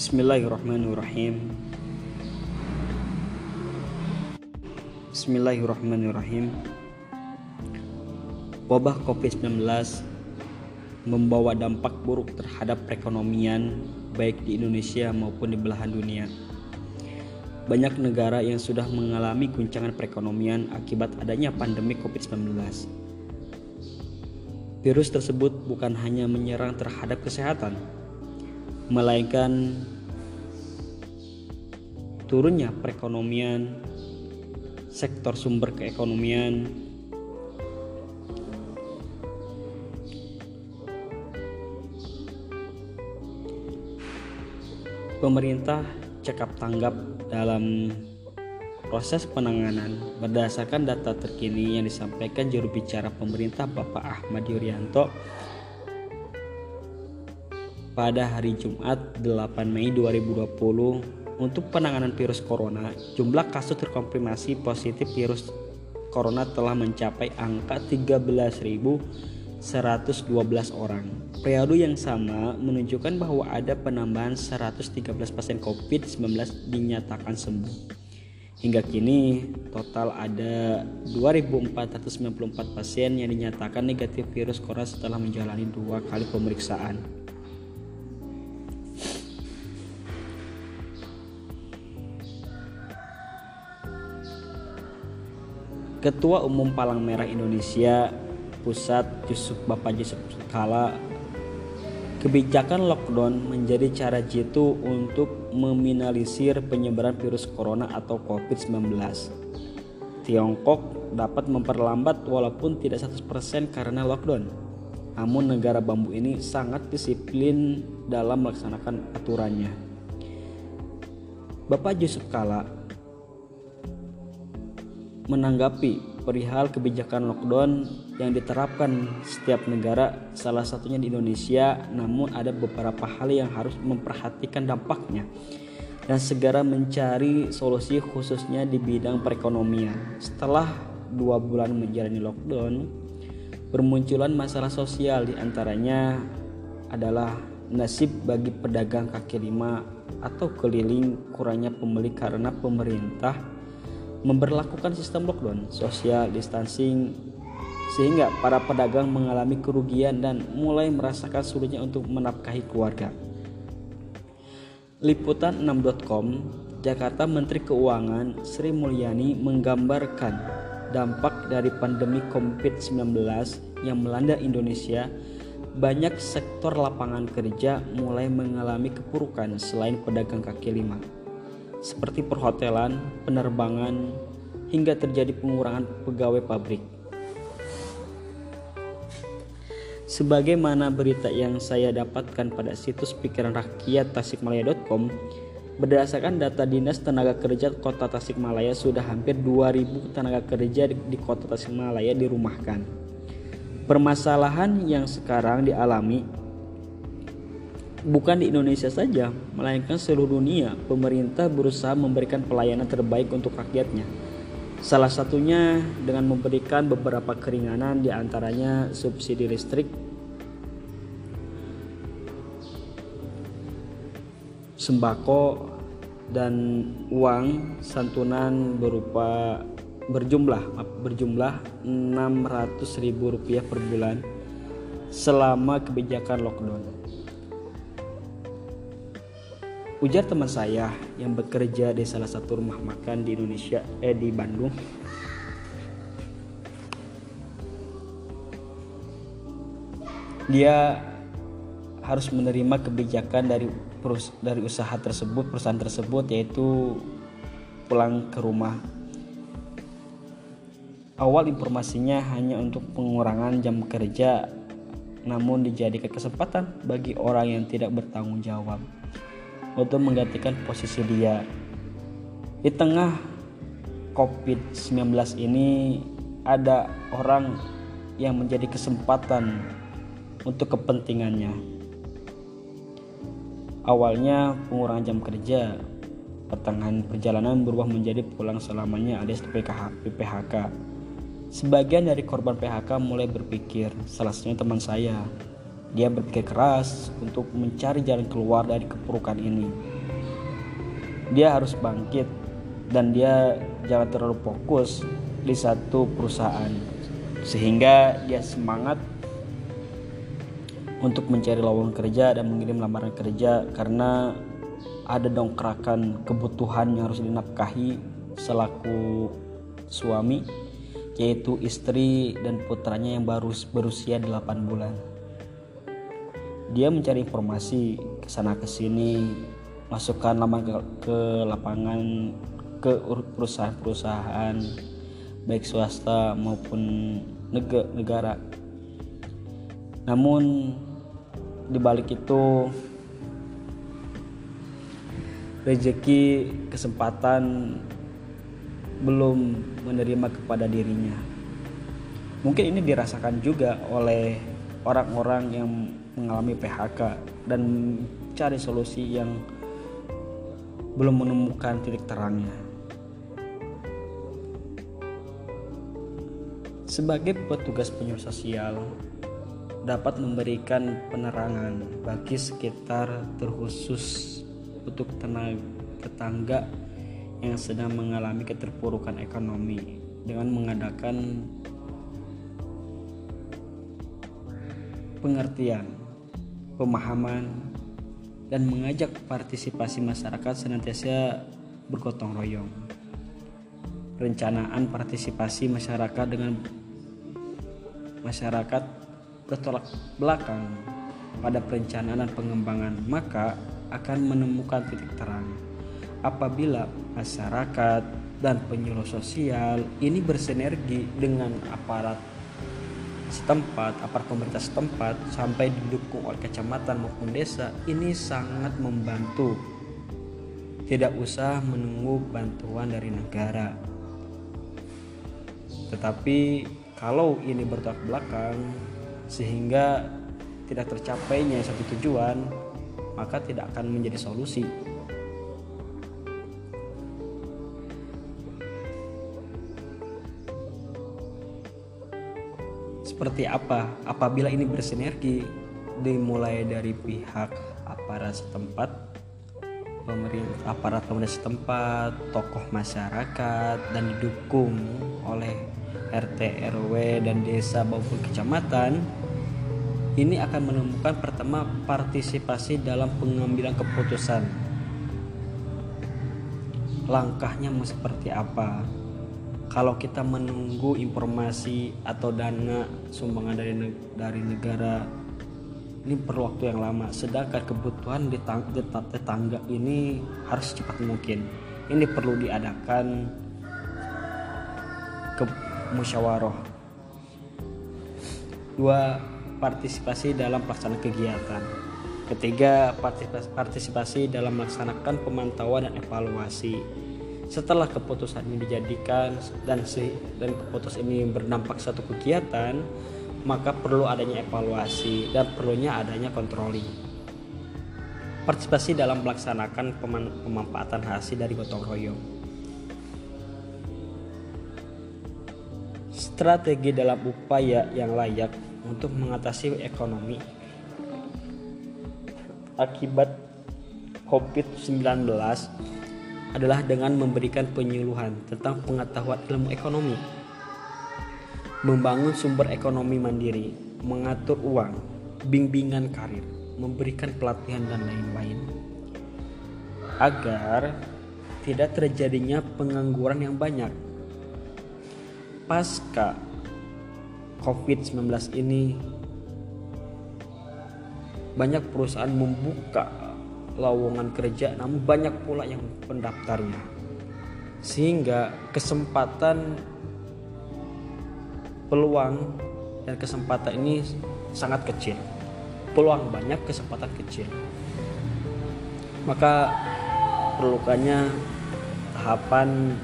Bismillahirrahmanirrahim Bismillahirrahmanirrahim Wabah COVID-19 membawa dampak buruk terhadap perekonomian baik di Indonesia maupun di belahan dunia. Banyak negara yang sudah mengalami guncangan perekonomian akibat adanya pandemi COVID-19. Virus tersebut bukan hanya menyerang terhadap kesehatan, melainkan turunnya perekonomian, sektor sumber keekonomian, pemerintah cekap tanggap dalam proses penanganan. Berdasarkan data terkini yang disampaikan juru bicara pemerintah Bapak Ahmad Yuryanto pada hari Jumat 8 Mei 2020 untuk penanganan virus corona jumlah kasus terkonfirmasi positif virus corona telah mencapai angka 13.000 112 orang. Periode yang sama menunjukkan bahwa ada penambahan 113 pasien COVID-19 dinyatakan sembuh. Hingga kini total ada 2.494 pasien yang dinyatakan negatif virus corona setelah menjalani dua kali pemeriksaan. Ketua Umum Palang Merah Indonesia Pusat Yusuf Bapak Yusuf Kala kebijakan lockdown menjadi cara jitu untuk meminimalisir penyebaran virus corona atau COVID-19. Tiongkok dapat memperlambat walaupun tidak 100% karena lockdown. Namun negara bambu ini sangat disiplin dalam melaksanakan aturannya. Bapak Yusuf Kala menanggapi perihal kebijakan lockdown yang diterapkan setiap negara, salah satunya di Indonesia, namun ada beberapa hal yang harus memperhatikan dampaknya dan segera mencari solusi khususnya di bidang perekonomian. Setelah dua bulan menjalani lockdown, bermunculan masalah sosial di antaranya adalah nasib bagi pedagang kaki lima atau keliling kurangnya pembeli karena pemerintah memperlakukan sistem lockdown, social distancing sehingga para pedagang mengalami kerugian dan mulai merasakan sulitnya untuk menafkahi keluarga. Liputan 6.com Jakarta Menteri Keuangan Sri Mulyani menggambarkan dampak dari pandemi COVID-19 yang melanda Indonesia banyak sektor lapangan kerja mulai mengalami kepurukan selain pedagang kaki lima seperti perhotelan, penerbangan, hingga terjadi pengurangan pegawai pabrik. Sebagaimana berita yang saya dapatkan pada situs pikiran rakyat tasikmalaya.com, berdasarkan data Dinas Tenaga Kerja Kota Tasikmalaya sudah hampir 2000 tenaga kerja di Kota Tasikmalaya dirumahkan. Permasalahan yang sekarang dialami Bukan di Indonesia saja, melainkan seluruh dunia, pemerintah berusaha memberikan pelayanan terbaik untuk rakyatnya. Salah satunya dengan memberikan beberapa keringanan di antaranya subsidi listrik, sembako, dan uang santunan berupa berjumlah berjumlah 600 ribu rupiah per bulan selama kebijakan lockdown. Ujar teman saya yang bekerja di salah satu rumah makan di Indonesia, eh di Bandung. Dia harus menerima kebijakan dari dari usaha tersebut, perusahaan tersebut yaitu pulang ke rumah. Awal informasinya hanya untuk pengurangan jam kerja namun dijadikan kesempatan bagi orang yang tidak bertanggung jawab untuk menggantikan posisi dia. Di tengah COVID-19 ini ada orang yang menjadi kesempatan untuk kepentingannya. Awalnya pengurangan jam kerja, pertengahan perjalanan berubah menjadi pulang selamanya alias PPHK. Sebagian dari korban PHK mulai berpikir, salah satunya teman saya, dia berpikir keras untuk mencari jalan keluar dari kepurukan ini. dia harus bangkit dan dia jangan terlalu fokus di satu perusahaan sehingga dia semangat untuk mencari lowongan kerja dan mengirim lamaran kerja karena ada dongkrakan kebutuhan yang harus dinafkahi selaku suami yaitu istri dan putranya yang baru berusia 8 bulan. Dia mencari informasi ke sana ke sini, masukkan ke, ke lapangan ke perusahaan-perusahaan baik swasta maupun negara. Namun di balik itu rezeki kesempatan belum menerima kepada dirinya. Mungkin ini dirasakan juga oleh orang-orang yang mengalami PHK dan cari solusi yang belum menemukan titik terangnya. Sebagai petugas penyuluh sosial, dapat memberikan penerangan bagi sekitar terkhusus untuk tenaga tetangga yang sedang mengalami keterpurukan ekonomi dengan mengadakan pengertian, pemahaman, dan mengajak partisipasi masyarakat senantiasa bergotong royong. Rencanaan partisipasi masyarakat dengan masyarakat bertolak belakang pada perencanaan dan pengembangan, maka akan menemukan titik terang. Apabila masyarakat dan penyuluh sosial ini bersinergi dengan aparat setempat, aparat pemerintah setempat sampai didukung oleh kecamatan maupun desa, ini sangat membantu. Tidak usah menunggu bantuan dari negara. Tetapi kalau ini bertolak belakang, sehingga tidak tercapainya satu tujuan maka tidak akan menjadi solusi seperti apa apabila ini bersinergi dimulai dari pihak aparat setempat pemerintah aparat pemerintah setempat tokoh masyarakat dan didukung oleh RT RW dan desa maupun kecamatan ini akan menemukan pertama partisipasi dalam pengambilan keputusan. Langkahnya mau seperti apa? Kalau kita menunggu informasi atau dana sumbangan dari dari negara ini perlu waktu yang lama. Sedangkan kebutuhan di tetangga ini harus cepat mungkin. Ini perlu diadakan ke musyawarah. Dua partisipasi dalam pelaksanaan kegiatan. Ketiga, partisipasi dalam melaksanakan pemantauan dan evaluasi. Setelah keputusan ini dijadikan dan si dan keputusan ini berdampak satu kegiatan, maka perlu adanya evaluasi dan perlunya adanya controlling. Partisipasi dalam melaksanakan pemanfaatan hasil dari gotong royong. Strategi dalam upaya yang layak untuk mengatasi ekonomi akibat COVID-19 adalah dengan memberikan penyuluhan tentang pengetahuan ilmu ekonomi, membangun sumber ekonomi mandiri, mengatur uang, bimbingan karir, memberikan pelatihan dan lain-lain. Agar tidak terjadinya pengangguran yang banyak. Pasca COVID-19 ini banyak perusahaan membuka lowongan kerja namun banyak pula yang pendaftarnya. Sehingga kesempatan peluang dan kesempatan ini sangat kecil. Peluang banyak kesempatan kecil. Maka perlukannya tahapan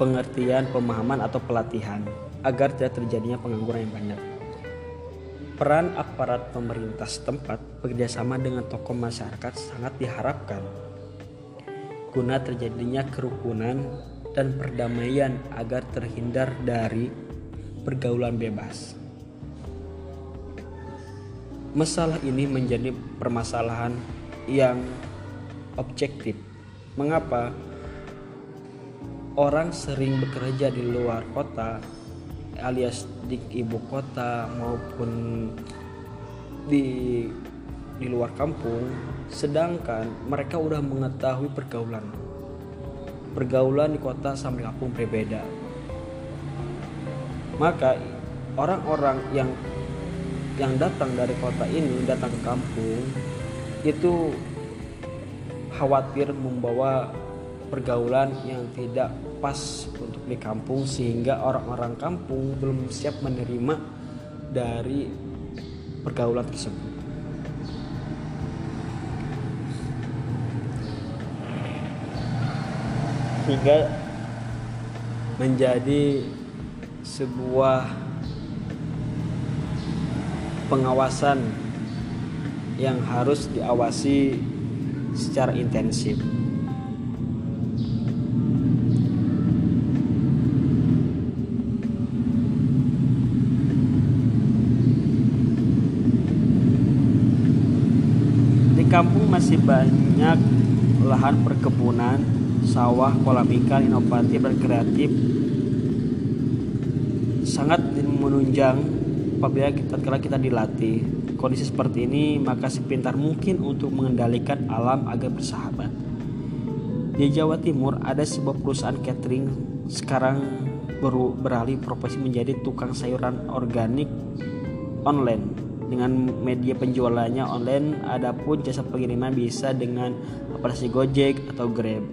pengertian, pemahaman atau pelatihan agar tidak terjadinya pengangguran yang banyak. Peran aparat pemerintah setempat bekerjasama dengan tokoh masyarakat sangat diharapkan guna terjadinya kerukunan dan perdamaian agar terhindar dari pergaulan bebas. Masalah ini menjadi permasalahan yang objektif. Mengapa? Orang sering bekerja di luar kota alias di ibu kota maupun di di luar kampung sedangkan mereka udah mengetahui pergaulan. Pergaulan di kota sama kampung berbeda. Maka orang-orang yang yang datang dari kota ini datang ke kampung itu khawatir membawa pergaulan yang tidak pas untuk di kampung sehingga orang-orang kampung belum siap menerima dari pergaulan tersebut. Hingga menjadi sebuah pengawasan yang harus diawasi secara intensif. Kampung masih banyak lahan perkebunan, sawah, kolam ikan inovatif dan kreatif. Sangat menunjang apabila kita kala kita dilatih kondisi seperti ini maka sepintar mungkin untuk mengendalikan alam agar bersahabat. Di Jawa Timur ada sebuah perusahaan catering sekarang beralih profesi menjadi tukang sayuran organik online dengan media penjualannya online adapun jasa pengiriman bisa dengan aplikasi Gojek atau Grab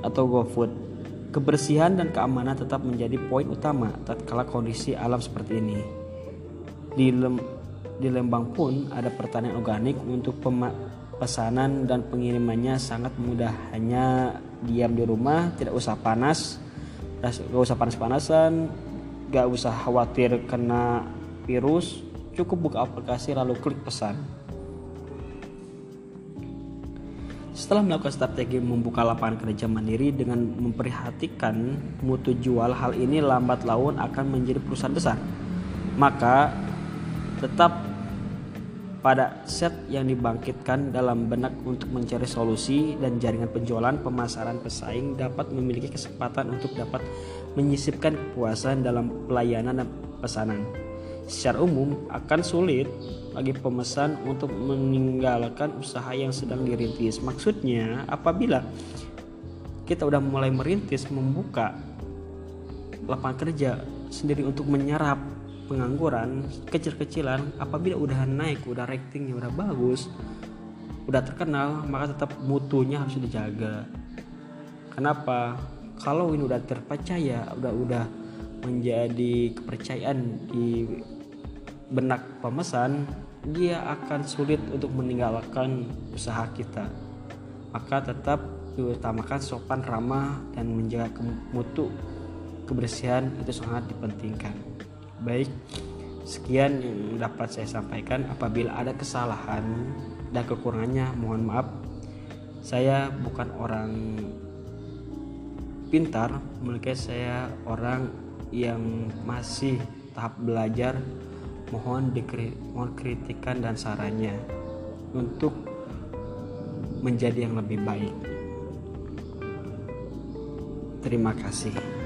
atau GoFood Kebersihan dan keamanan tetap menjadi poin utama tatkala kondisi alam seperti ini. Di, Lem, di Lembang pun ada pertanian organik untuk pesanan dan pengirimannya sangat mudah. Hanya diam di rumah, tidak usah panas, gak usah panas-panasan, gak usah khawatir kena virus, cukup buka aplikasi lalu klik pesan. Setelah melakukan strategi membuka lapangan kerja mandiri dengan memperhatikan mutu jual, hal ini lambat laun akan menjadi perusahaan besar. Maka tetap pada set yang dibangkitkan dalam benak untuk mencari solusi dan jaringan penjualan pemasaran pesaing dapat memiliki kesempatan untuk dapat menyisipkan kepuasan dalam pelayanan dan pesanan secara umum akan sulit bagi pemesan untuk meninggalkan usaha yang sedang dirintis. Maksudnya, apabila kita udah mulai merintis membuka lapangan kerja sendiri untuk menyerap pengangguran kecil-kecilan apabila udah naik udah ratingnya udah bagus udah terkenal maka tetap mutunya harus dijaga kenapa kalau ini udah terpercaya udah udah menjadi kepercayaan di benak pemesan, dia akan sulit untuk meninggalkan usaha kita. Maka tetap diutamakan sopan ramah dan menjaga mutu kebersihan itu sangat dipentingkan. Baik, sekian yang dapat saya sampaikan. Apabila ada kesalahan dan kekurangannya, mohon maaf. Saya bukan orang pintar, melainkan saya orang yang masih tahap belajar mohon dikri, mohon kritikan dan sarannya untuk menjadi yang lebih baik. Terima kasih.